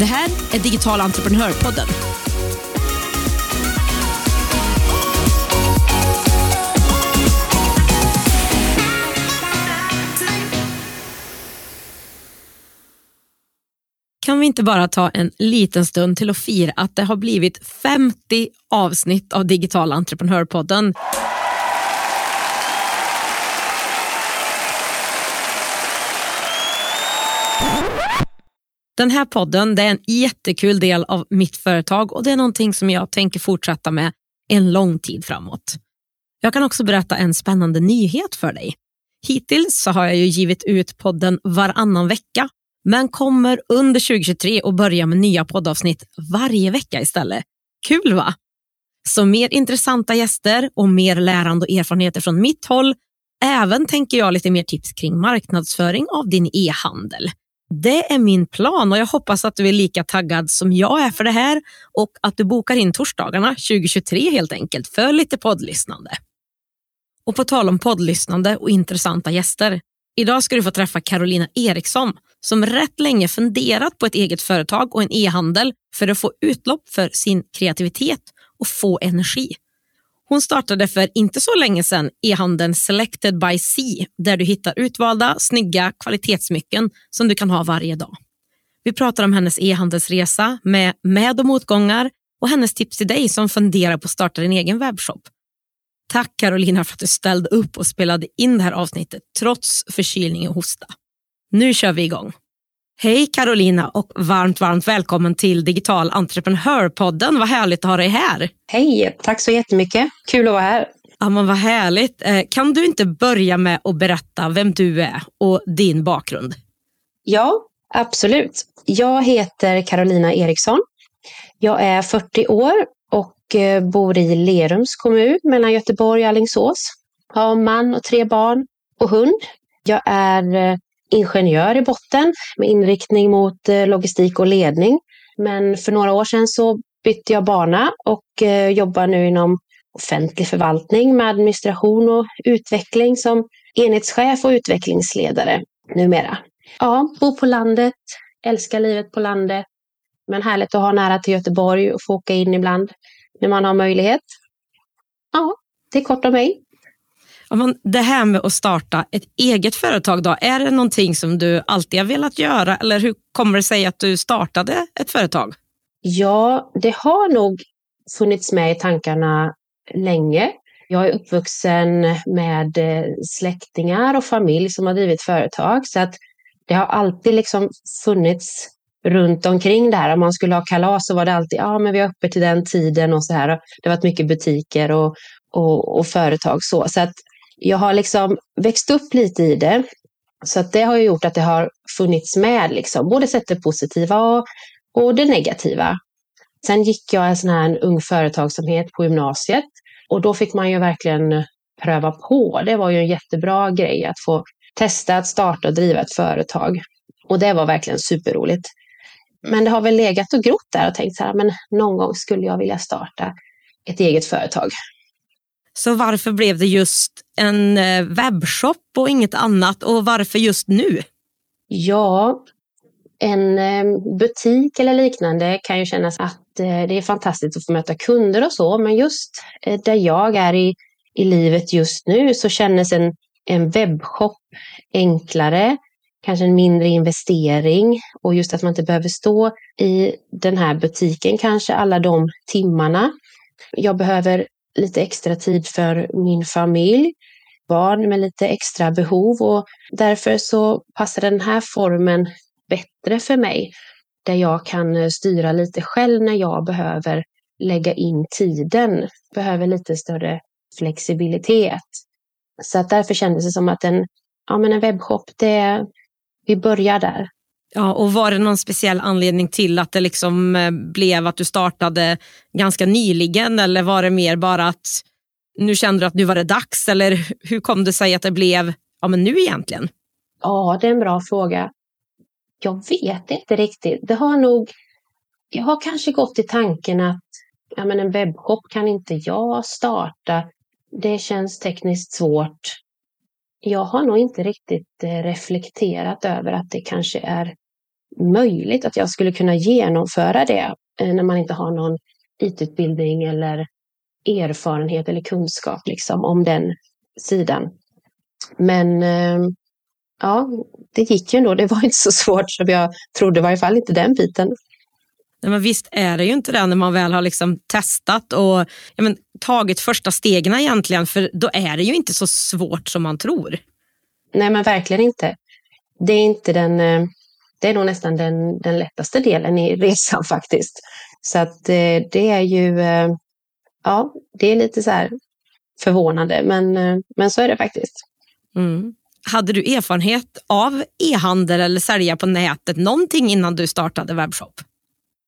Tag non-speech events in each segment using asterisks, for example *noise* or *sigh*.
Det här är Digital entreprenörpodden. Kan vi inte bara ta en liten stund till att fira att det har blivit 50 avsnitt av Digital entreprenörpodden? Den här podden det är en jättekul del av mitt företag och det är någonting som jag tänker fortsätta med en lång tid framåt. Jag kan också berätta en spännande nyhet för dig. Hittills så har jag ju givit ut podden varannan vecka men kommer under 2023 att börja med nya poddavsnitt varje vecka istället. Kul va? Så mer intressanta gäster och mer lärande och erfarenheter från mitt håll. Även tänker jag lite mer tips kring marknadsföring av din e-handel. Det är min plan och jag hoppas att du är lika taggad som jag är för det här och att du bokar in torsdagarna 2023 helt enkelt för lite poddlyssnande. Och på tal om poddlyssnande och intressanta gäster. Idag ska du få träffa Carolina Eriksson som rätt länge funderat på ett eget företag och en e-handel för att få utlopp för sin kreativitet och få energi. Hon startade för inte så länge sedan e-handeln Selected by Sea där du hittar utvalda, snygga kvalitetssmycken som du kan ha varje dag. Vi pratar om hennes e-handelsresa med med och motgångar och hennes tips till dig som funderar på att starta din egen webbshop. Tack Carolina för att du ställde upp och spelade in det här avsnittet trots förkylning och hosta. Nu kör vi igång. Hej Carolina och varmt, varmt välkommen till Digital entreprenörpodden. Vad härligt att ha dig här. Hej, tack så jättemycket. Kul att vara här. Ja, men vad härligt. Eh, kan du inte börja med att berätta vem du är och din bakgrund? Ja, absolut. Jag heter Carolina Eriksson. Jag är 40 år och eh, bor i Lerums kommun mellan Göteborg och Alingsås. Har man och tre barn och hund. Jag är eh, ingenjör i botten med inriktning mot eh, logistik och ledning. Men för några år sedan så bytte jag bana och eh, jobbar nu inom offentlig förvaltning med administration och utveckling som enhetschef och utvecklingsledare numera. Ja, bor på landet, älskar livet på landet, men härligt att ha nära till Göteborg och få åka in ibland när man har möjlighet. Ja, det är kort om mig. Det här med att starta ett eget företag, då, är det någonting som du alltid har velat göra eller hur kommer det sig att du startade ett företag? Ja, det har nog funnits med i tankarna länge. Jag är uppvuxen med eh, släktingar och familj som har drivit företag så att det har alltid liksom funnits runt omkring det här. Om man skulle ha kalas så var det alltid, ja men vi har öppet till den tiden och så här. Det har varit mycket butiker och, och, och företag så. Så att jag har liksom växt upp lite i det. Så att det har gjort att det har funnits med, liksom, både sett det positiva och, och det negativa. Sen gick jag en sån här ung företagsamhet på gymnasiet och då fick man ju verkligen pröva på. Det var ju en jättebra grej att få testa att starta och driva ett företag. Och det var verkligen superroligt. Men det har väl legat och grott där och tänkt så här, men någon gång skulle jag vilja starta ett eget företag. Så varför blev det just en eh, webbshop och inget annat och varför just nu? Ja, en eh, butik eller liknande kan ju kännas att eh, det är fantastiskt att få möta kunder och så, men just där jag är i, i livet just nu så kändes en, en webbshop enklare, kanske en mindre investering och just att man inte behöver stå i den här butiken kanske alla de timmarna. Jag behöver lite extra tid för min familj, barn med lite extra behov och därför så passar den här formen bättre för mig. Där jag kan eh, styra lite själv när jag behöver lägga in tiden, behöver lite större flexibilitet. Så att därför kändes det som att en, ja, men en webbshop, det, vi börjar där. Ja, och Var det någon speciell anledning till att det liksom eh, blev att du startade ganska nyligen eller var det mer bara att nu kände du att nu var det dags eller hur kom det sig att det blev ja, men nu egentligen? Ja, det är en bra fråga. Jag vet inte riktigt. Det har nog, jag har kanske gått i tanken att ja, men en webbshop kan inte jag starta. Det känns tekniskt svårt. Jag har nog inte riktigt eh, reflekterat över att det kanske är möjligt att jag skulle kunna genomföra det eh, när man inte har någon IT-utbildning eller erfarenhet eller kunskap liksom, om den sidan. Men ehm, ja, det gick ju ändå. Det var inte så svårt som jag trodde, i varje fall inte den biten. Nej, men visst är det ju inte det när man väl har liksom testat och ja, men, tagit första stegen egentligen, för då är det ju inte så svårt som man tror. Nej, men verkligen inte. Det är inte den, eh, det är nog nästan den, den lättaste delen i resan *laughs* faktiskt. Så att eh, det är ju, eh, ja, det är lite så här förvånande, men, men så är det faktiskt. Mm. Hade du erfarenhet av e-handel eller sälja på nätet någonting innan du startade webbshop?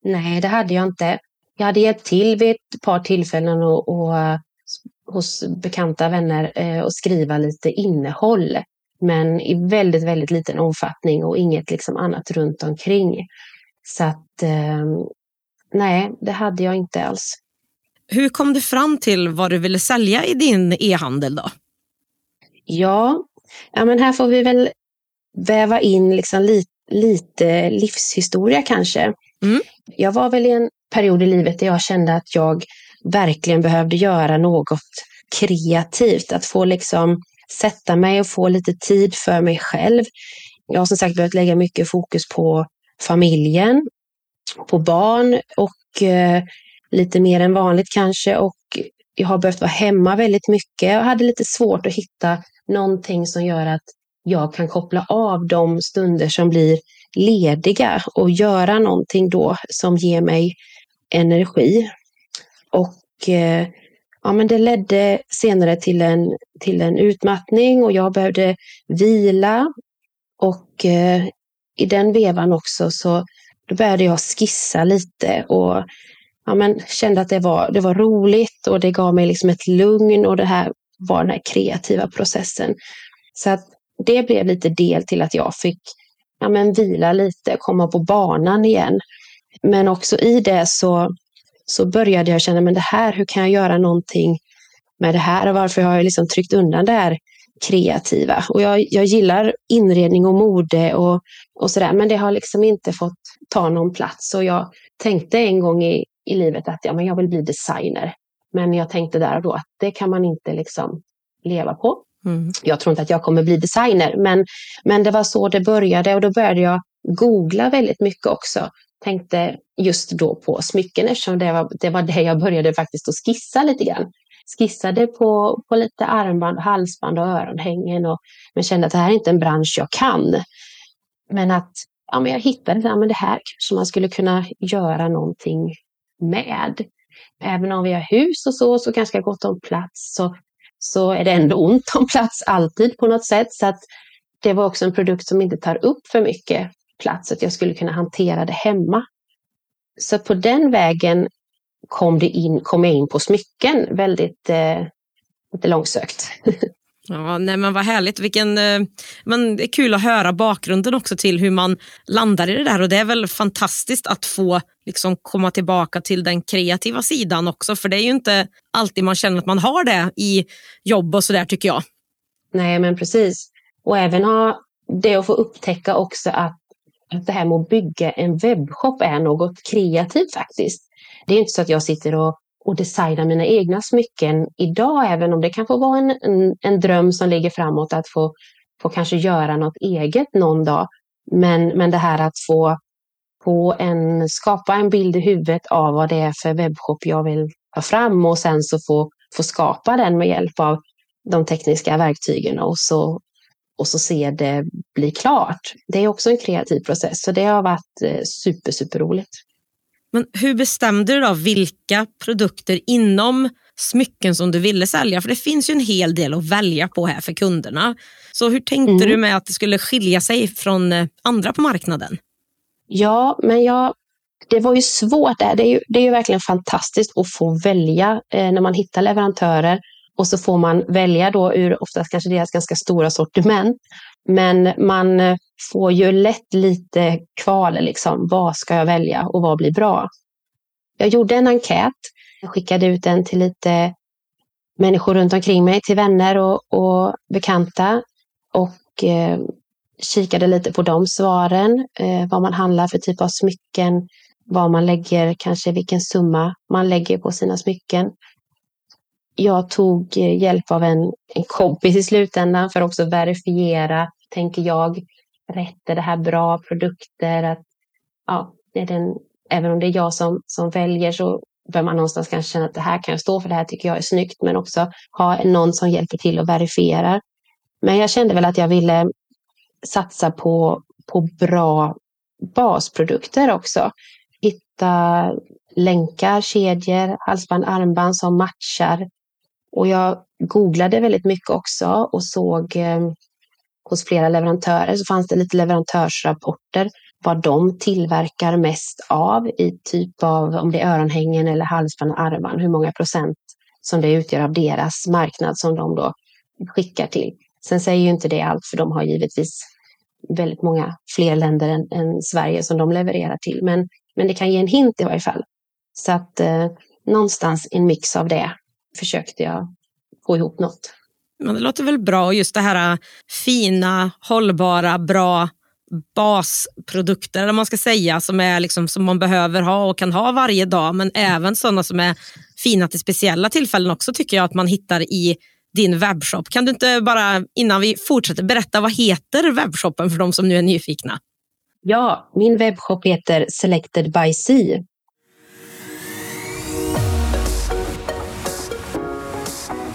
Nej, det hade jag inte. Jag hade hjälpt till vid ett par tillfällen och, och hos bekanta vänner eh, och skriva lite innehåll. Men i väldigt, väldigt liten omfattning och inget liksom annat runt omkring. Så att eh, nej, det hade jag inte alls. Hur kom du fram till vad du ville sälja i din e-handel då? Ja, ja men här får vi väl väva in liksom li, lite livshistoria kanske. Mm. Jag var väl i en period i livet där jag kände att jag verkligen behövde göra något kreativt. Att få liksom sätta mig och få lite tid för mig själv. Jag har som sagt behövt lägga mycket fokus på familjen, på barn och eh, lite mer än vanligt kanske. Och jag har behövt vara hemma väldigt mycket. Jag hade lite svårt att hitta någonting som gör att jag kan koppla av de stunder som blir lediga och göra någonting då som ger mig energi. Och eh, ja, men det ledde senare till en, till en utmattning och jag behövde vila. Och eh, i den vevan också så då började jag skissa lite och ja, men kände att det var, det var roligt och det gav mig liksom ett lugn och det här var den här kreativa processen. Så att det blev lite del till att jag fick ja, men vila lite, komma på banan igen. Men också i det så, så började jag känna, men det här, hur kan jag göra någonting med det här? Och varför har jag liksom tryckt undan det här kreativa? Och jag, jag gillar inredning och mode och, och sådär, men det har liksom inte fått ta någon plats. Och jag tänkte en gång i, i livet att ja, men jag vill bli designer. Men jag tänkte där och då att det kan man inte liksom leva på. Mm. Jag tror inte att jag kommer bli designer, men, men det var så det började och då började jag googla väldigt mycket också. Tänkte just då på smycken eftersom det var det, var det jag började faktiskt att skissa lite grann. Skissade på, på lite armband, halsband och öronhängen och, men kände att det här är inte en bransch jag kan. Men att ja, men jag hittade liksom, ja, men det här kanske man skulle kunna göra någonting med. Även om vi har hus och så, så ganska gott om plats, så så är det ändå ont om plats alltid på något sätt. Så att det var också en produkt som inte tar upp för mycket plats, att jag skulle kunna hantera det hemma. Så på den vägen kom, det in, kom jag in på smycken väldigt eh, lite långsökt. *laughs* Ja, nej, men vad härligt. Vilken, eh, men det är kul att höra bakgrunden också till hur man landar i det där. Och Det är väl fantastiskt att få liksom, komma tillbaka till den kreativa sidan också. För det är ju inte alltid man känner att man har det i jobb och sådär tycker jag. Nej, men precis. Och även ha det att få upptäcka också att, att det här med att bygga en webbshop är något kreativt faktiskt. Det är inte så att jag sitter och och designa mina egna smycken idag, även om det kanske var en, en, en dröm som ligger framåt att få, få kanske göra något eget någon dag. Men, men det här att få, få en, skapa en bild i huvudet av vad det är för webbshop jag vill ta fram och sen så få, få skapa den med hjälp av de tekniska verktygen och så, och så se det bli klart. Det är också en kreativ process, så det har varit eh, super, super roligt. Men hur bestämde du då vilka produkter inom smycken som du ville sälja? För det finns ju en hel del att välja på här för kunderna. Så hur tänkte mm. du med att det skulle skilja sig från eh, andra på marknaden? Ja, men jag, det var ju svårt. Det, är ju, det är ju verkligen fantastiskt att få välja eh, när man hittar leverantörer. Och så får man välja då ur oftast kanske deras ganska stora sortiment. Men man eh, får ju lätt lite kval, liksom. vad ska jag välja och vad blir bra? Jag gjorde en enkät, jag skickade ut den till lite människor runt omkring mig, till vänner och, och bekanta. Och eh, kikade lite på de svaren, eh, vad man handlar för typ av smycken, vad man lägger, kanske vilken summa man lägger på sina smycken. Jag tog eh, hjälp av en, en kompis i slutändan för att också verifiera, tänker jag, rätt, är det här bra produkter? Att, ja, är den, även om det är jag som, som väljer så bör man någonstans kanske känna att det här kan jag stå för, det här tycker jag är snyggt, men också ha någon som hjälper till och verifierar. Men jag kände väl att jag ville satsa på, på bra basprodukter också. Hitta länkar, kedjor, halsband, armband som matchar. Och jag googlade väldigt mycket också och såg eh, hos flera leverantörer så fanns det lite leverantörsrapporter vad de tillverkar mest av i typ av om det är öronhängen eller halsband och armband, hur många procent som det utgör av deras marknad som de då skickar till. Sen säger ju inte det allt för de har givetvis väldigt många fler länder än, än Sverige som de levererar till. Men, men det kan ge en hint i varje fall. Så att eh, någonstans en mix av det försökte jag få ihop något. Men det låter väl bra och just det här äh, fina, hållbara, bra basprodukter eller man ska säga som, är liksom, som man behöver ha och kan ha varje dag men även sådana som är fina till speciella tillfällen också tycker jag att man hittar i din webbshop. Kan du inte bara innan vi fortsätter berätta vad heter webbshoppen för de som nu är nyfikna? Ja, min webbshop heter Selected by Sea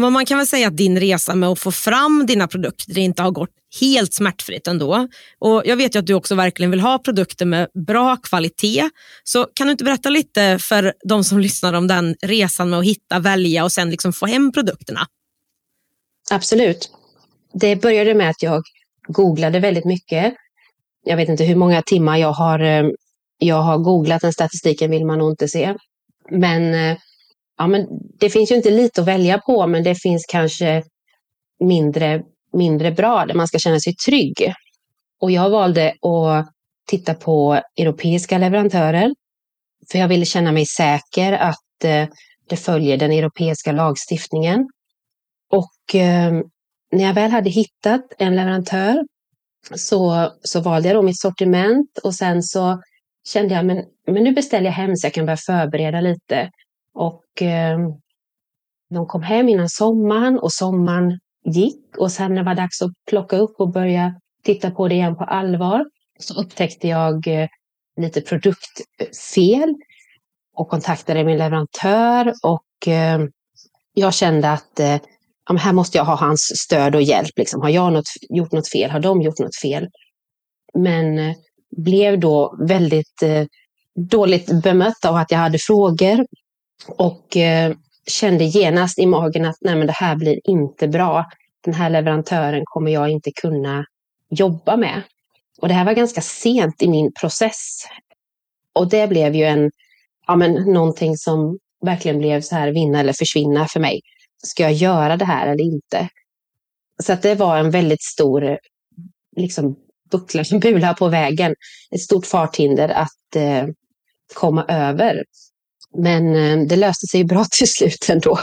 men man kan väl säga att din resa med att få fram dina produkter inte har gått helt smärtfritt ändå. Och jag vet ju att du också verkligen vill ha produkter med bra kvalitet. Så kan du inte berätta lite för de som *laughs* lyssnar om den resan med att hitta, välja och sen liksom få hem produkterna? Absolut. Det började med att jag googlade väldigt mycket. Jag vet inte hur många timmar jag har, eh, jag har googlat, den statistiken vill man nog inte se. Men eh, ja, men det finns ju inte lite att välja på, men det finns kanske mindre, mindre bra där man ska känna sig trygg. Och jag valde att titta på europeiska leverantörer. För jag ville känna mig säker att eh, det följer den europeiska lagstiftningen. Och eh, när jag väl hade hittat en leverantör så, så valde jag då mitt sortiment och sen så kände jag men, men nu beställer jag hem så jag kan börja förbereda lite. Och eh, de kom hem innan sommaren och sommaren gick och sen när det var dags att plocka upp och börja titta på det igen på allvar så upptäckte jag eh, lite produktfel och kontaktade min leverantör och eh, jag kände att eh, här måste jag ha hans stöd och hjälp. Liksom. Har jag något, gjort något fel? Har de gjort något fel? Men eh, blev då väldigt eh, dåligt bemött av att jag hade frågor och eh, kände genast i magen att nej men det här blir inte bra. Den här leverantören kommer jag inte kunna jobba med. Och det här var ganska sent i min process. Och det blev ju en, ja men någonting som verkligen blev så här vinna eller försvinna för mig. Ska jag göra det här eller inte? Så att det var en väldigt stor liksom, buckla, *laughs* bula på vägen. Ett stort farthinder att eh, komma över. Men eh, det löste sig bra *laughs* till slut ändå.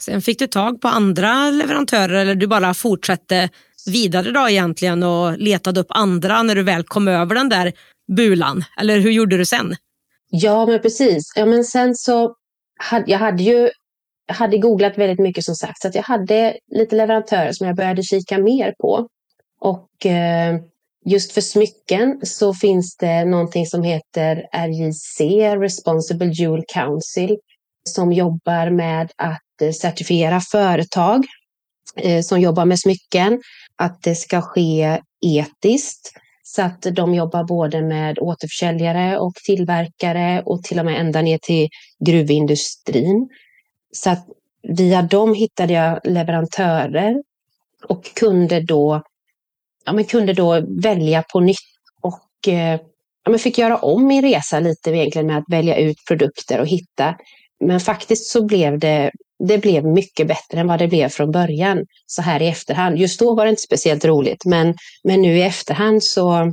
Sen fick du tag på andra leverantörer eller du bara fortsatte vidare då egentligen och letade upp andra när du väl kom över den där bulan? Eller hur gjorde du sen? Ja, men precis. Ja, men sen så hade jag hade ju hade googlat väldigt mycket som sagt, så att jag hade lite leverantörer som jag började kika mer på. Och eh, just för smycken så finns det någonting som heter RJC, Responsible Jewel Council, som jobbar med att eh, certifiera företag eh, som jobbar med smycken, att det ska ske etiskt. Så att de jobbar både med återförsäljare och tillverkare och till och med ända ner till gruvindustrin. Så att via dem hittade jag leverantörer och kunde då, ja, men kunde då välja på nytt och eh, ja, men fick göra om min resa lite egentligen med att välja ut produkter och hitta. Men faktiskt så blev det, det blev mycket bättre än vad det blev från början så här i efterhand. Just då var det inte speciellt roligt men, men nu i efterhand så,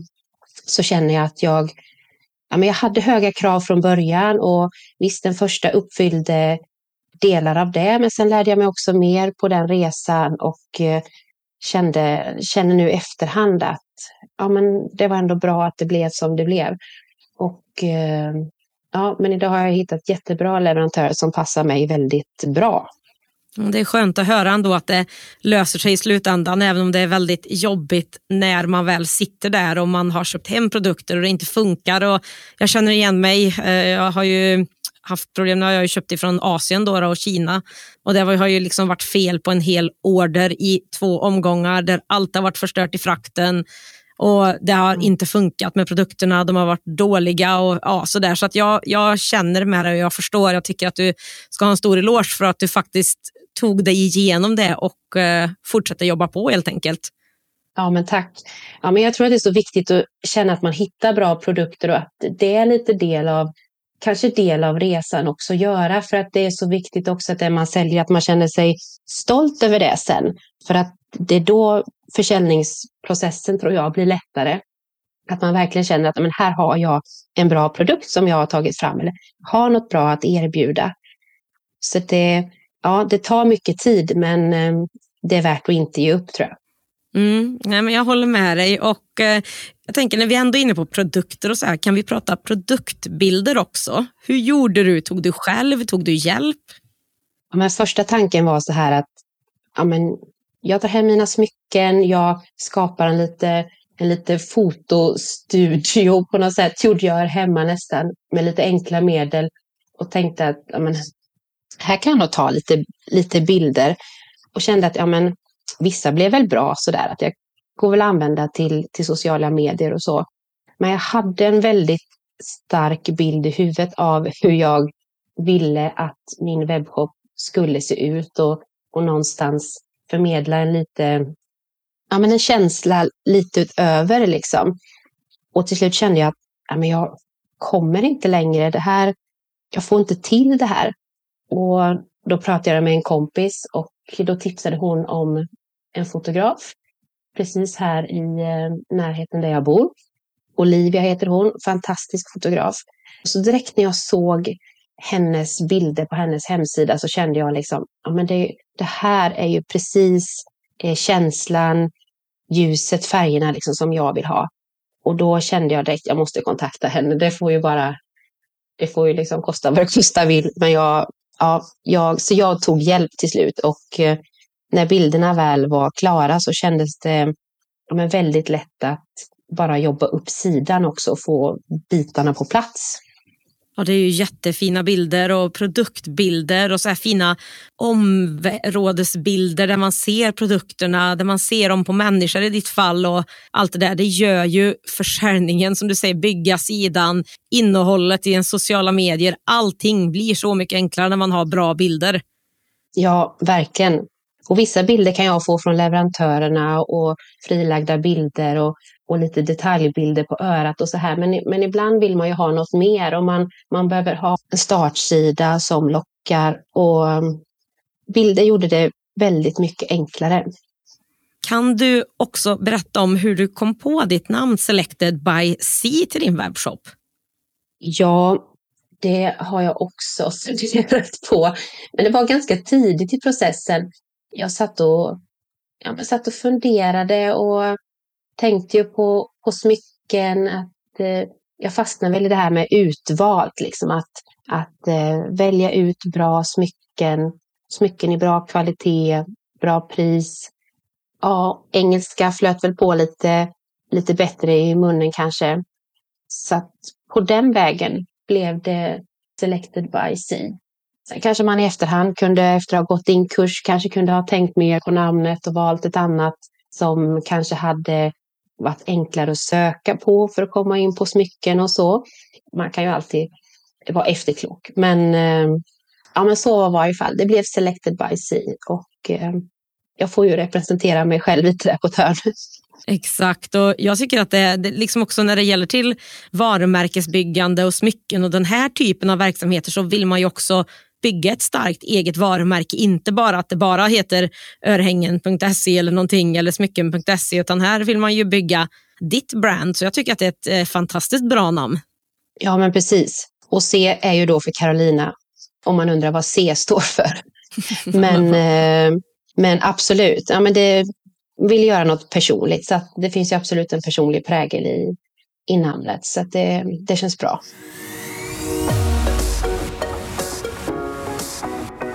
så känner jag att jag, ja, men jag hade höga krav från början och visst den första uppfyllde delar av det. Men sen lärde jag mig också mer på den resan och eh, kände, känner nu i efterhand att ja, men det var ändå bra att det blev som det blev. Och eh, ja, men idag har jag hittat jättebra leverantörer som passar mig väldigt bra. Mm, det är skönt att höra ändå att det löser sig i slutändan, även om det är väldigt jobbigt när man väl sitter där och man har köpt hem produkter och det inte funkar. Och jag känner igen mig. Eh, jag har ju haft problem. Nu har jag köpt ifrån Asien då, och Kina och det har ju liksom varit fel på en hel order i två omgångar där allt har varit förstört i frakten och det har mm. inte funkat med produkterna. De har varit dåliga och ja, så där. Så att jag, jag känner med det och jag förstår. Jag tycker att du ska ha en stor eloge för att du faktiskt tog dig igenom det och eh, fortsätter jobba på helt enkelt. Ja, men tack. Ja, men jag tror att det är så viktigt att känna att man hittar bra produkter och att det är lite del av kanske del av resan också göra för att det är så viktigt också att det man säljer att man känner sig stolt över det sen. För att det är då försäljningsprocessen tror jag blir lättare. Att man verkligen känner att men här har jag en bra produkt som jag har tagit fram eller har något bra att erbjuda. Så det, ja, det tar mycket tid men eh, det är värt att inte ge upp tror jag. Mm, nej, men jag håller med dig. Och, eh, jag tänker när vi ändå är inne på produkter och så här, kan vi prata produktbilder också? Hur gjorde du? Tog du själv? Tog du hjälp? Ja, men första tanken var så här att ja, men jag tar hem mina smycken, jag skapar en lite, en lite fotostudio på något sätt, gjorde jag hemma nästan med lite enkla medel och tänkte att ja, men, här kan jag nog ta lite, lite bilder och kände att ja, men, vissa blev väl bra sådär att jag går väl att använda till, till sociala medier och så. Men jag hade en väldigt stark bild i huvudet av hur jag ville att min webbshop skulle se ut och, och någonstans förmedla en lite, ja men en känsla lite utöver liksom. Och till slut kände jag att ja, men jag kommer inte längre, det här, jag får inte till det här. Och då pratade jag med en kompis och då tipsade hon om en fotograf precis här i eh, närheten där jag bor. Olivia heter hon, fantastisk fotograf. Så direkt när jag såg hennes bilder på hennes hemsida så kände jag liksom, ja men det, det här är ju precis eh, känslan, ljuset, färgerna liksom som jag vill ha. Och då kände jag direkt, jag måste kontakta henne. Det får ju bara, det får ju liksom kosta vad det kosta vill. Men jag, ja, jag, så jag tog hjälp till slut och eh, när bilderna väl var klara så kändes det men väldigt lätt att bara jobba upp sidan också och få bitarna på plats. Ja, det är ju jättefina bilder och produktbilder och så här fina områdesbilder där man ser produkterna, där man ser dem på människor i ditt fall och allt det där. Det gör ju försäljningen, som du säger, bygga sidan, innehållet i en sociala medier. Allting blir så mycket enklare när man har bra bilder. Ja, verkligen. Och vissa bilder kan jag få från leverantörerna och frilagda bilder och, och lite detaljbilder på örat och så här. Men, men ibland vill man ju ha något mer och man, man behöver ha en startsida som lockar och um, bilder gjorde det väldigt mycket enklare. Kan du också berätta om hur du kom på ditt namn Selected by C till din webbshop? Ja, det har jag också *laughs* funderat på. Men det var ganska tidigt i processen jag satt och, ja, jag satt och funderade och tänkte ju på, på smycken. Att, eh, jag fastnade väl i det här med utvalt, liksom att, att eh, välja ut bra smycken, smycken i bra kvalitet, bra pris. Ja, engelska flöt väl på lite lite bättre i munnen kanske. Så att på den vägen blev det Selected by Sea. Sen kanske man i efterhand kunde, efter att ha gått in kurs, kanske kunde ha tänkt mer på namnet och valt ett annat som kanske hade varit enklare att söka på för att komma in på smycken och så. Man kan ju alltid vara efterklok. Men, eh, ja, men så var i fall. Det blev Selected by Sea och eh, jag får ju representera mig själv lite där på ett hörn. Exakt, och jag tycker att det, det liksom också när det gäller till varumärkesbyggande och smycken och den här typen av verksamheter så vill man ju också bygga ett starkt eget varumärke. Inte bara att det bara heter örhängen.se eller någonting eller smycken.se utan här vill man ju bygga ditt brand. Så jag tycker att det är ett eh, fantastiskt bra namn. Ja, men precis. Och C är ju då för Carolina, om man undrar vad C står för. *laughs* men, eh, men absolut, ja, men det vill göra något personligt. Så det finns ju absolut en personlig prägel i, i namnet. Så det, det känns bra.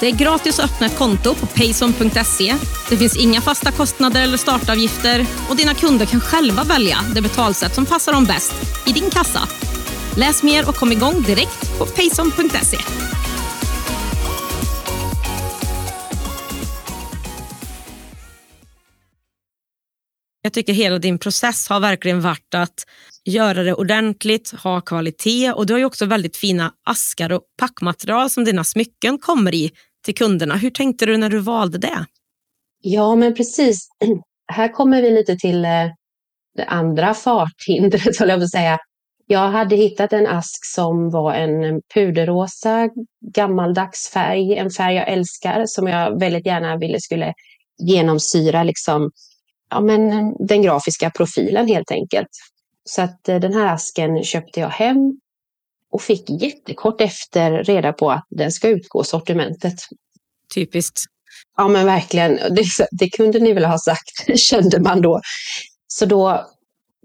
Det är gratis att öppna ett konto på payson.se. Det finns inga fasta kostnader eller startavgifter och dina kunder kan själva välja det betalsätt som passar dem bäst i din kassa. Läs mer och kom igång direkt på payson.se. Jag tycker hela din process har verkligen varit att göra det ordentligt, ha kvalitet och du har ju också väldigt fina askar och packmaterial som dina smycken kommer i till kunderna. Hur tänkte du när du valde det? Ja, men precis. *clears throat* Här kommer vi lite till eh, det andra farthindret, *laughs* håller jag på att säga. Jag hade hittat en ask som var en puderrosa gammaldags färg, en färg jag älskar som jag väldigt gärna ville skulle genomsyra liksom, ja, men den grafiska profilen helt enkelt. Så att eh, den här asken köpte jag hem och fick jättekort efter reda på att den ska utgå sortimentet. Typiskt. Ja men verkligen, det, det, kunde ni väl ha sagt, *laughs* kände man då. Så då,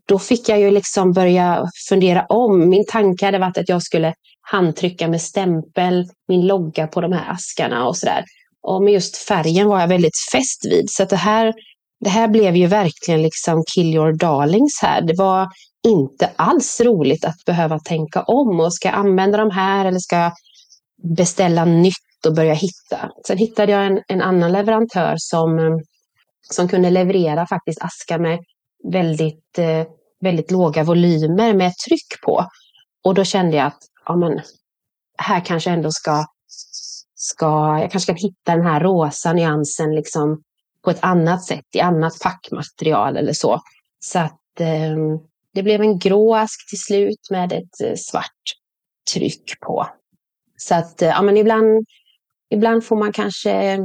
då fick jag ju liksom börja fundera om. Min tanke hade varit att jag skulle handtrycka med stämpel, min logga på de här askarna och sådär. Och med just färgen var jag väldigt fäst vid. Så det här, det här blev ju verkligen liksom kill your darlings här. Det var inte alls roligt att behöva tänka om och ska jag använda de här eller ska jag beställa nytt och börja hitta. Sen hittade jag en, en annan leverantör som, eh, som kunde leverera faktiskt askar med väldigt, eh, väldigt låga volymer med tryck på. Och då kände jag att ja, men, här kanske ändå ska, ska, jag kanske kan hitta den här rosa nyansen liksom på ett annat sätt, i annat packmaterial eller så. Så att eh, det blev en grå ask till slut med ett eh, svart tryck på. Så att eh, ja, men ibland, ibland får man kanske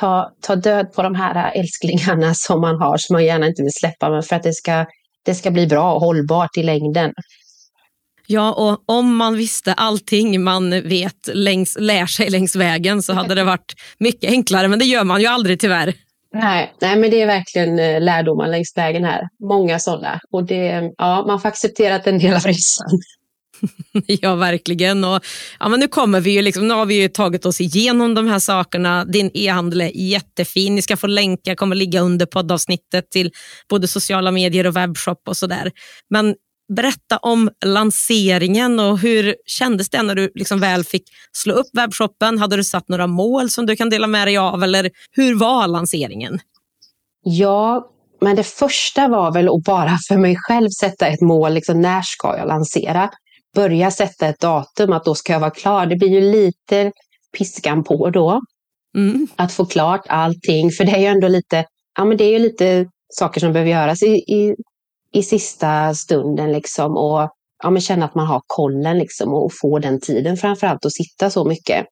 ta, ta död på de här eh, älsklingarna *laughs* som man har, som man gärna inte vill släppa, men för att det ska, det ska bli bra och hållbart i längden. Ja, och om man visste allting man vet längs, lär sig längs vägen så hade det varit mycket enklare, men det gör man ju aldrig tyvärr. Nej, nej men det är verkligen eh, lärdomar längs vägen här. Många sådana. Och det, ja, man får acceptera att en del av resan. *laughs* ja, verkligen. Och, ja, men nu, kommer vi ju liksom, nu har vi tagit oss igenom de här sakerna. Din e-handel är jättefin. Ni ska få länkar, kommer ligga under poddavsnittet till både sociala medier och webbshop och sådär. Men berätta om lanseringen och hur kändes det när du liksom väl fick slå upp webbshoppen? Hade du satt några mål som du kan dela med dig av eller hur var lanseringen? Ja, men det första var väl att bara för mig själv sätta ett mål. Liksom, när ska jag lansera? Börja sätta ett datum att då ska jag vara klar. Det blir ju lite piskan på då. Mm. Att få klart allting. För det är ju ändå lite, ja, men det är ju lite saker som behöver göras i, i i sista stunden liksom och ja, men känna att man har kollen liksom och få den tiden framförallt att sitta så mycket.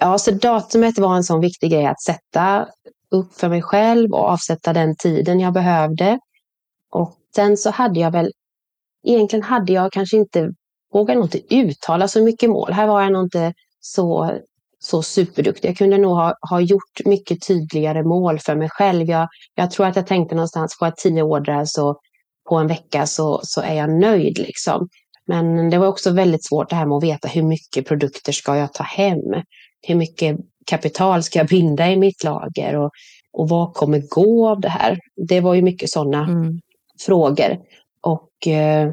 Ja, så datumet var en sån viktig grej att sätta upp för mig själv och avsätta den tiden jag behövde. Och sen så hade jag väl egentligen hade jag kanske inte, vågade nog inte uttala så mycket mål. Här var jag nog inte så, så superduktig. Jag kunde nog ha, ha gjort mycket tydligare mål för mig själv. Jag, jag tror att jag tänkte någonstans, får jag tio ordrar så på en vecka så, så är jag nöjd. Liksom. Men det var också väldigt svårt det här med att veta hur mycket produkter ska jag ta hem? Hur mycket kapital ska jag binda i mitt lager? Och, och vad kommer gå av det här? Det var ju mycket sådana mm. frågor. Och eh,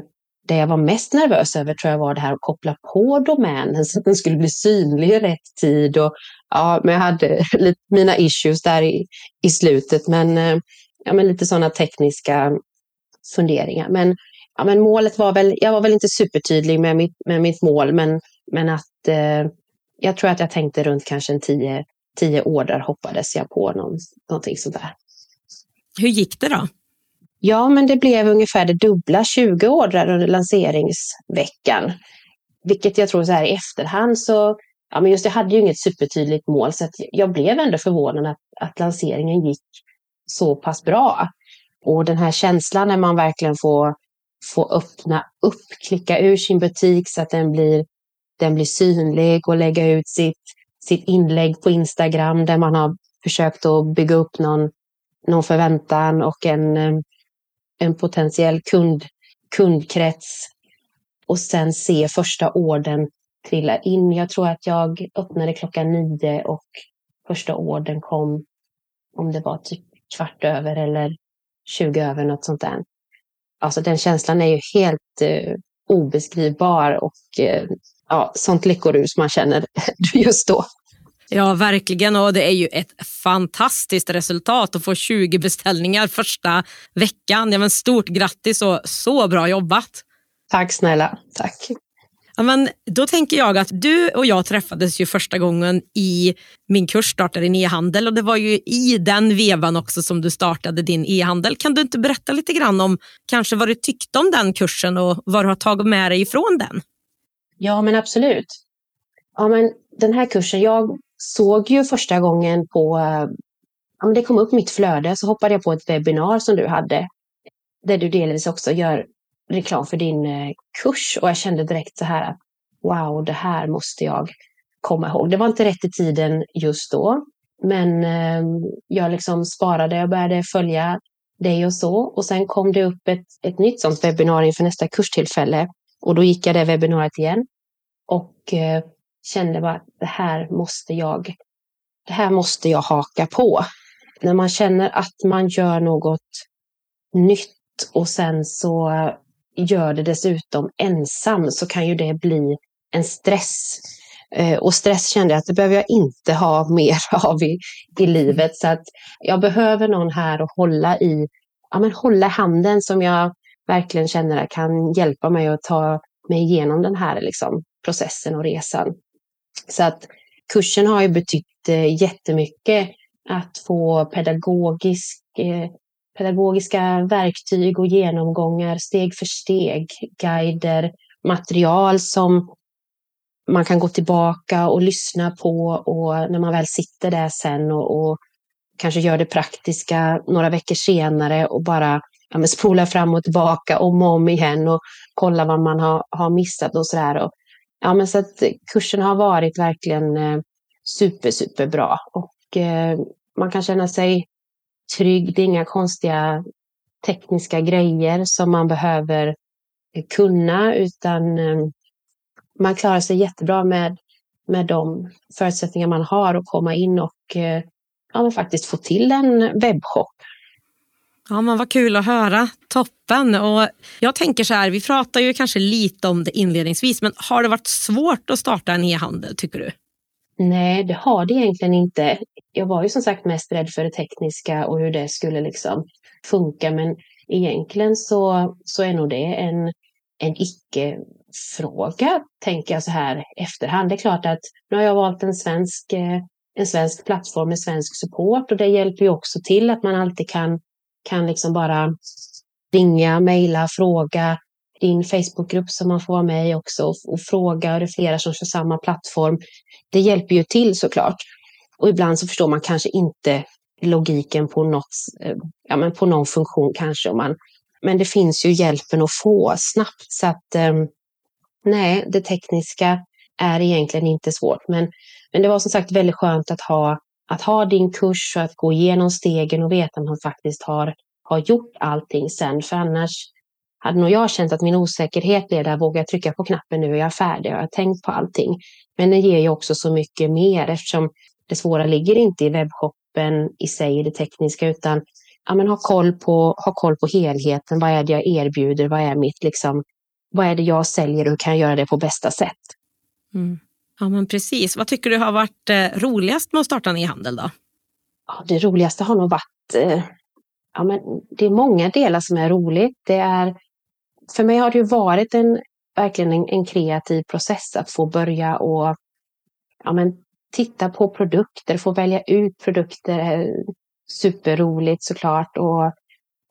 det jag var mest nervös över tror jag var det här att koppla på domänen så att den skulle bli synlig i rätt tid. Och, ja, men jag hade *laughs* lite, mina issues där i, i slutet, men, eh, ja, men lite sådana tekniska funderingar. Men, ja, men målet var väl, jag var väl inte supertydlig med mitt, med mitt mål, men, men att eh, jag tror att jag tänkte runt kanske en tio, tio order hoppades jag på någon, någonting sånt där. Hur gick det då? Ja, men det blev ungefär det dubbla, 20 ordrar under lanseringsveckan. Vilket jag tror så här i efterhand så, ja men just jag hade ju inget supertydligt mål så att jag blev ändå förvånad att, att lanseringen gick så pass bra. Och den här känslan när man verkligen får, får öppna upp, klicka ur sin butik så att den blir, den blir synlig och lägga ut sitt, sitt inlägg på Instagram där man har försökt att bygga upp någon, någon förväntan och en, eh, en potentiell kund, kundkrets och sen se första orden trilla in. Jag tror att jag öppnade klockan nio och första orden kom om det var typ kvart över eller 20 över något sånt där. Alltså den känslan är ju helt eh, obeskrivbar och eh, ja, sånt lyckorus man känner *laughs* just då. Ja, verkligen. Och det är ju ett fantastiskt resultat att få 20 beställningar första veckan. Ja, men stort grattis och så bra jobbat. Tack snälla. Tack. Men då tänker jag att du och jag träffades ju första gången i min kurs startade din e-handel och det var ju i den vevan också som du startade din e-handel. Kan du inte berätta lite grann om kanske vad du tyckte om den kursen och vad du har tagit med dig ifrån den? Ja, men absolut. Ja, men den här kursen, jag såg ju första gången på, eh, ja, det kom upp mitt flöde, så hoppade jag på ett webbinar som du hade, där du delvis också gör reklam för din eh, kurs och jag kände direkt så här att wow, det här måste jag komma ihåg. Det var inte rätt i tiden just då, men ehm, jag liksom sparade, jag började följa dig och så och sen kom det upp ett, ett nytt sånt webbinarium för nästa kurstillfälle och då gick jag det webbinariet igen och eh, kände bara att det här måste jag, det här måste jag haka på. När man känner att man gör något nytt och sen så gör det dessutom ensam så kan ju det bli en stress. Eh, och stress kände jag att det behöver jag inte ha *laughs* mer av i, i livet. Så att jag behöver någon här att hålla i, ja men hålla handen som jag verkligen känner kan hjälpa mig att ta mig igenom den här liksom, processen och resan. Så att kursen har ju betytt eh, jättemycket att få pedagogisk eh, pedagogiska verktyg och genomgångar steg för steg, guider, material som man kan gå tillbaka och lyssna på och när man väl sitter där sen och, och kanske gör det praktiska några veckor senare och bara ja, spola fram och tillbaka om och om igen och kolla vad man har, har missat och sådär. Ja, men så att kursen har varit verkligen eh, super, super bra och eh, man kan känna sig trygg. Det är inga konstiga tekniska grejer som man behöver eh, kunna utan eh, man klarar sig jättebra med, med de förutsättningar man har att komma in och eh, ja, ja, faktiskt få till en webbshop. Ja, men vad kul att höra. Toppen. Och jag tänker så här, vi pratar ju kanske lite om det inledningsvis, men har det varit svårt att starta en e-handel tycker du? Nej, det har det egentligen inte. Jag var ju som sagt mest rädd för det tekniska och hur det skulle liksom funka, men egentligen så, så är nog det en, en icke-fråga, tänker jag så här efterhand. Det är klart att nu har jag valt en svensk, eh, en svensk plattform med svensk support och det hjälper ju också till att man alltid kan, kan liksom bara ringa, mejla, fråga din Facebookgrupp som man får vara med i också och, och fråga. Och det är flera som kör samma plattform. Det hjälper ju till såklart. Och ibland så förstår man kanske inte logiken på, något, eh, ja, men på någon funktion kanske. Om man, men det finns ju hjälpen att få snabbt. Så att ehm, nej, det tekniska är egentligen inte svårt. Men, men det var som sagt väldigt skönt att ha, att ha din kurs och att gå igenom stegen och veta att man faktiskt har, har gjort allting sen. För annars hade nog jag känt att min osäkerhet blev där, vågar jag trycka på knappen nu är jag färdig, jag har tänkt på allting. Men det ger ju också så mycket mer eftersom det svåra ligger inte i webbshoppen i sig, det tekniska, utan ja, men ha, koll på, ha koll på helheten. Vad är det jag erbjuder? Vad är mitt liksom, vad är det jag säljer och hur kan jag göra det på bästa sätt? Mm. Ja, men precis. Vad tycker du har varit eh, roligast med att starta en e-handel då? Ja, det roligaste har nog varit, eh, ja, men det är många delar som är roligt. Det är, för mig har det ju varit en, verkligen en, en kreativ process att få börja och ja, men, titta på produkter, få välja ut produkter. Eh, superroligt såklart. Och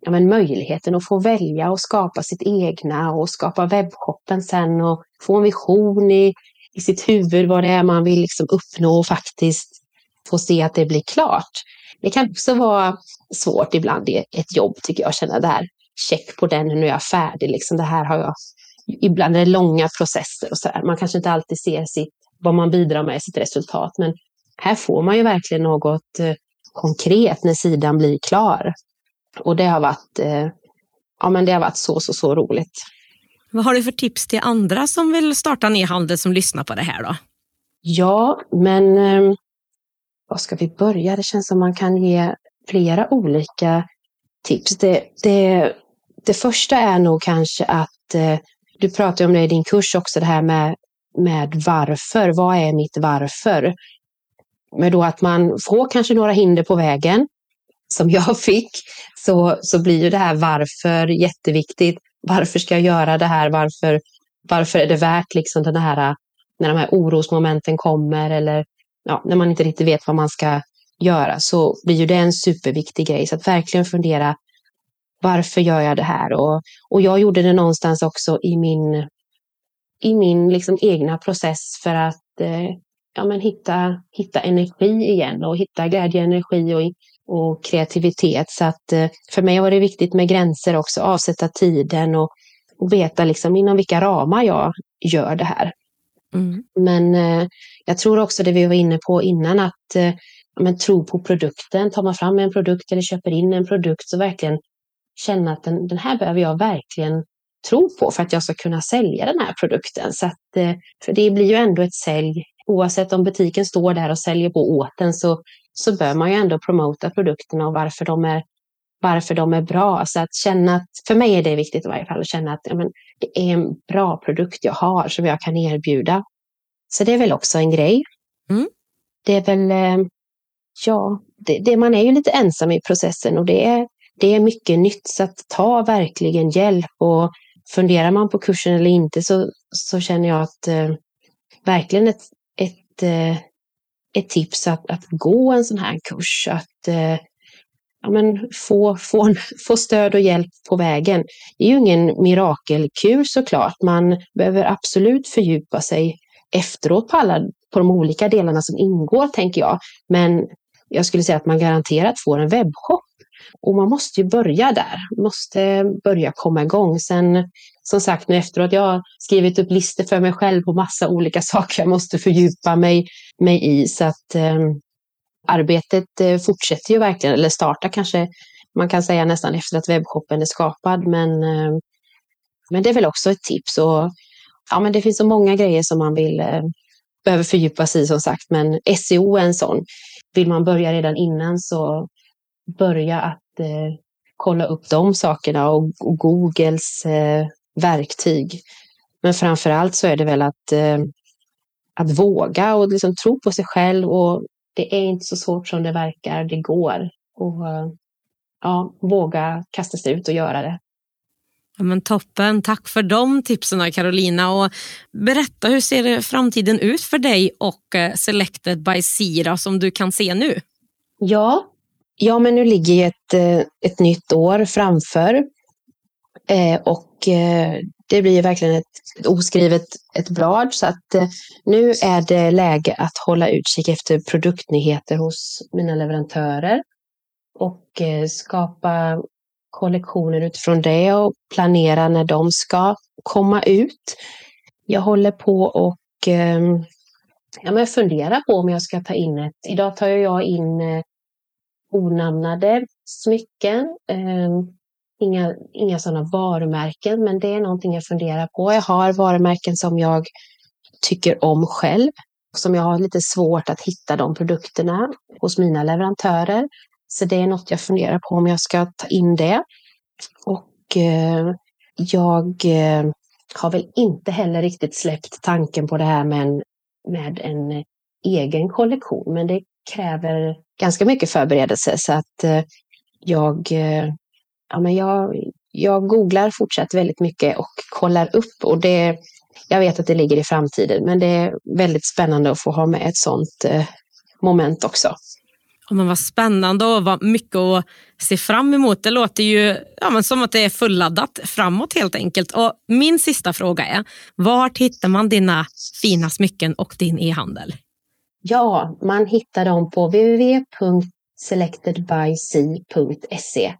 ja, men möjligheten att få välja och skapa sitt egna och skapa webbshoppen sen och få en vision i, i sitt huvud vad det är man vill liksom uppnå och faktiskt få se att det blir klart. Det kan också vara svårt ibland i ett jobb tycker jag, känna det här check på den, nu är jag färdig, liksom det här har jag. Ibland är det långa processer och så här. Man kanske inte alltid ser sitt, vad man bidrar med i sitt resultat, men här får man ju verkligen något eh, konkret när sidan blir klar. Och det har varit, eh, ja, men det har varit så, så, så roligt. Vad har du för tips till andra som vill starta en e-handel som lyssnar på det här då? Ja, men eh, var ska vi börja? Det känns som man kan ge flera olika tips. Det, det, det första är nog kanske att eh, du pratar om det i din kurs också, det här med, med varför. Vad är mitt varför? Men då att man får kanske några hinder på vägen, som jag *laughs* fick, så, så blir ju det här varför jätteviktigt. Varför ska jag göra det här? Varför, varför är det värt liksom den här, när de här orosmomenten kommer eller ja, när man inte riktigt vet vad man ska göra så blir ju det en superviktig grej. Så att verkligen fundera varför gör jag det här? Och, och jag gjorde det någonstans också i min, i min liksom egna process för att eh, ja, men hitta, hitta energi igen och hitta glädje, energi och, och kreativitet. Så att eh, för mig var det viktigt med gränser också, avsätta tiden och, och veta liksom inom vilka ramar jag gör det här. Mm. Men eh, jag tror också det vi var inne på innan att eh, men, tro på produkten. Tar man fram en produkt eller köper in en produkt så verkligen känna att den, den här behöver jag verkligen tro på för att jag ska kunna sälja den här produkten. Så att, eh, för det blir ju ändå ett sälj oavsett om butiken står där och säljer på åt den så, så bör man ju ändå promota produkterna och varför de är, varför de är bra. Så att känna att, för mig är det viktigt i varje fall, att känna att ja, men, det är en bra produkt jag har som jag kan erbjuda. Så det är väl också en grej. Mm. Det är väl, eh, ja, det, det, man är ju lite ensam i processen och det är, det är mycket nytt. Så att ta verkligen hjälp och funderar man på kursen eller inte så, så känner jag att eh, verkligen ett, ett, eh, ett tips att, att gå en sån här kurs. Att eh, ja, men få, få, få stöd och hjälp på vägen. Det är ju ingen mirakelkur såklart. Man behöver absolut fördjupa sig efteråt på alla på de olika delarna som ingår, tänker jag. Men jag skulle säga att man garanterat får en webbshop. Och man måste ju börja där, måste börja komma igång. Sen som sagt nu efteråt, jag har skrivit upp listor för mig själv på massa olika *laughs* saker jag måste fördjupa mig, mig i. Så att eh, arbetet eh, fortsätter ju verkligen, eller startar kanske man kan säga nästan efter att webbshoppen är skapad. Men, eh, men det är väl också ett tips. Och, ja, men det finns så många grejer som man vill eh, behöver fördjupa sig i som sagt. Men SEO är en sån. Vill man börja redan innan så börja att eh, kolla upp de sakerna och, och Googles eh, verktyg. Men framför allt så är det väl att, eh, att våga och liksom tro på sig själv. Och det är inte så svårt som det verkar, det går. Och ja, våga kasta sig ut och göra det. Ja, men toppen, tack för de tipsen Carolina. Och berätta, hur ser framtiden ut för dig och eh, Selected by Sira som du kan se nu? Ja, ja men nu ligger ett, eh, ett nytt år framför. Eh, och eh, det blir verkligen ett, oskrivet ett blad så att eh, nu är det läge att hålla utkik efter produktnyheter hos mina leverantörer och eh, skapa kollektioner utifrån det och planera när de ska komma ut. Jag håller på och ehm, ja, men fundera på om jag ska ta in ett... Idag tar jag in eh, onamnade smycken. Eh, inga, inga sådana varumärken, men det är någonting jag funderar på. Jag har varumärken som jag tycker om själv, som jag har lite svårt att hitta de produkterna hos mina leverantörer. Så det är något jag funderar på om jag ska ta in det. Och eh, jag eh, har väl inte heller riktigt släppt tanken på det här med en, med en egen kollektion, men det kräver ganska mycket förberedelse så att eh, jag, eh, ja, men jag, jag googlar fortsatt väldigt mycket och kollar upp och det, jag vet att det ligger i framtiden, men det är väldigt spännande att få ha med ett sånt eh, moment också. Men vad spännande och vad mycket att se fram emot. Det låter ju ja, men som att det är fulladdat framåt helt enkelt. Och min sista fråga är, vart hittar man dina fina smycken och din e-handel? Ja, man hittar dem på www.selectedbyc.se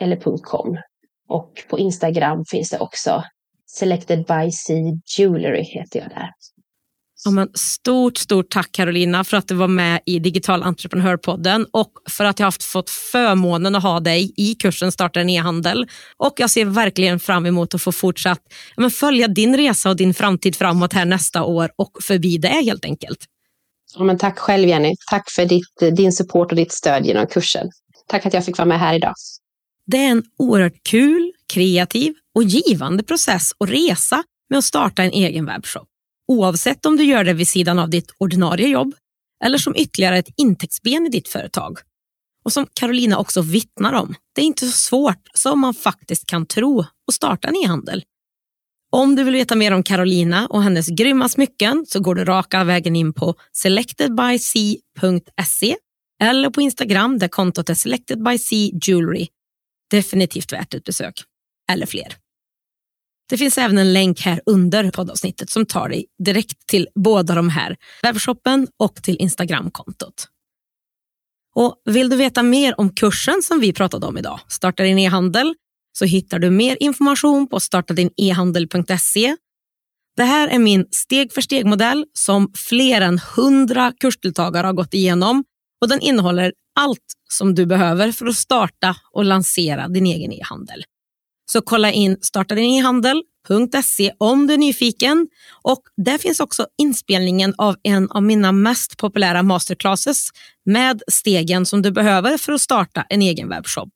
eller .com. Och på Instagram finns det också. Selected by C Jewelry heter jag där. Ja, men stort, stort tack Carolina för att du var med i Digital Entreprenörpodden och för att jag har fått förmånen att ha dig i kursen Starta en e-handel. Och jag ser verkligen fram emot att få fortsatt ja, men följa din resa och din framtid framåt här nästa år och förbi det helt enkelt. Ja, men tack själv Jenny. Tack för ditt, din support och ditt stöd genom kursen. Tack att jag fick vara med här idag. Det är en oerhört kul, kreativ och givande process och resa med att starta en egen webbshop. Oavsett om du gör det vid sidan av ditt ordinarie jobb eller som ytterligare ett intäktsben i ditt företag. Och som Carolina också vittnar om, det är inte så svårt som man faktiskt kan tro att starta en e-handel. Om du vill veta mer om Carolina och hennes grymma smycken så går du raka vägen in på selectedbyc.se eller på Instagram där kontot är selectedbyc Definitivt värt ett besök. Eller fler. Det finns även en länk här under poddavsnittet som tar dig direkt till båda de här, webbshoppen och till Instagramkontot. Och Vill du veta mer om kursen som vi pratade om idag, Starta din e-handel, så hittar du mer information på startadinehandel.se. Det här är min steg för steg-modell som fler än 100 kursdeltagare har gått igenom och den innehåller allt som du behöver för att starta och lansera din egen e-handel. Så kolla in startadinehandel.se om du är nyfiken. Och där finns också inspelningen av en av mina mest populära masterclasses med stegen som du behöver för att starta en egen webbshop.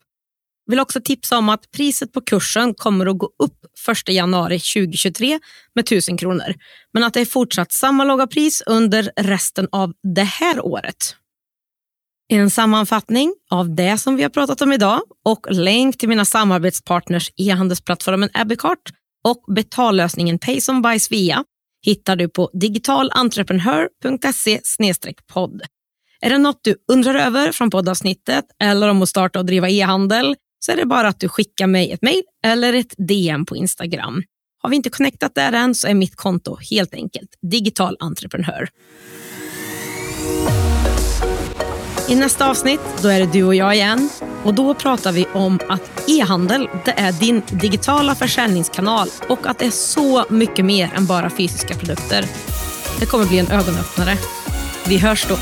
Vill också tipsa om att priset på kursen kommer att gå upp 1 januari 2023 med 1000 kronor. Men att det är fortsatt samma låga pris under resten av det här året. En sammanfattning av det som vi har pratat om idag och länk till mina samarbetspartners e-handelsplattformen Abbeycart och betallösningen Payson by Svea hittar du på digitalentreprenör.se podd. Är det något du undrar över från poddavsnittet eller om att starta och driva e-handel så är det bara att du skickar mig ett mejl eller ett DM på Instagram. Har vi inte connectat där än så är mitt konto helt enkelt digital entreprenör. I nästa avsnitt då är det du och jag igen och då pratar vi om att e-handel det är din digitala försäljningskanal och att det är så mycket mer än bara fysiska produkter. Det kommer bli en ögonöppnare. Vi hörs då.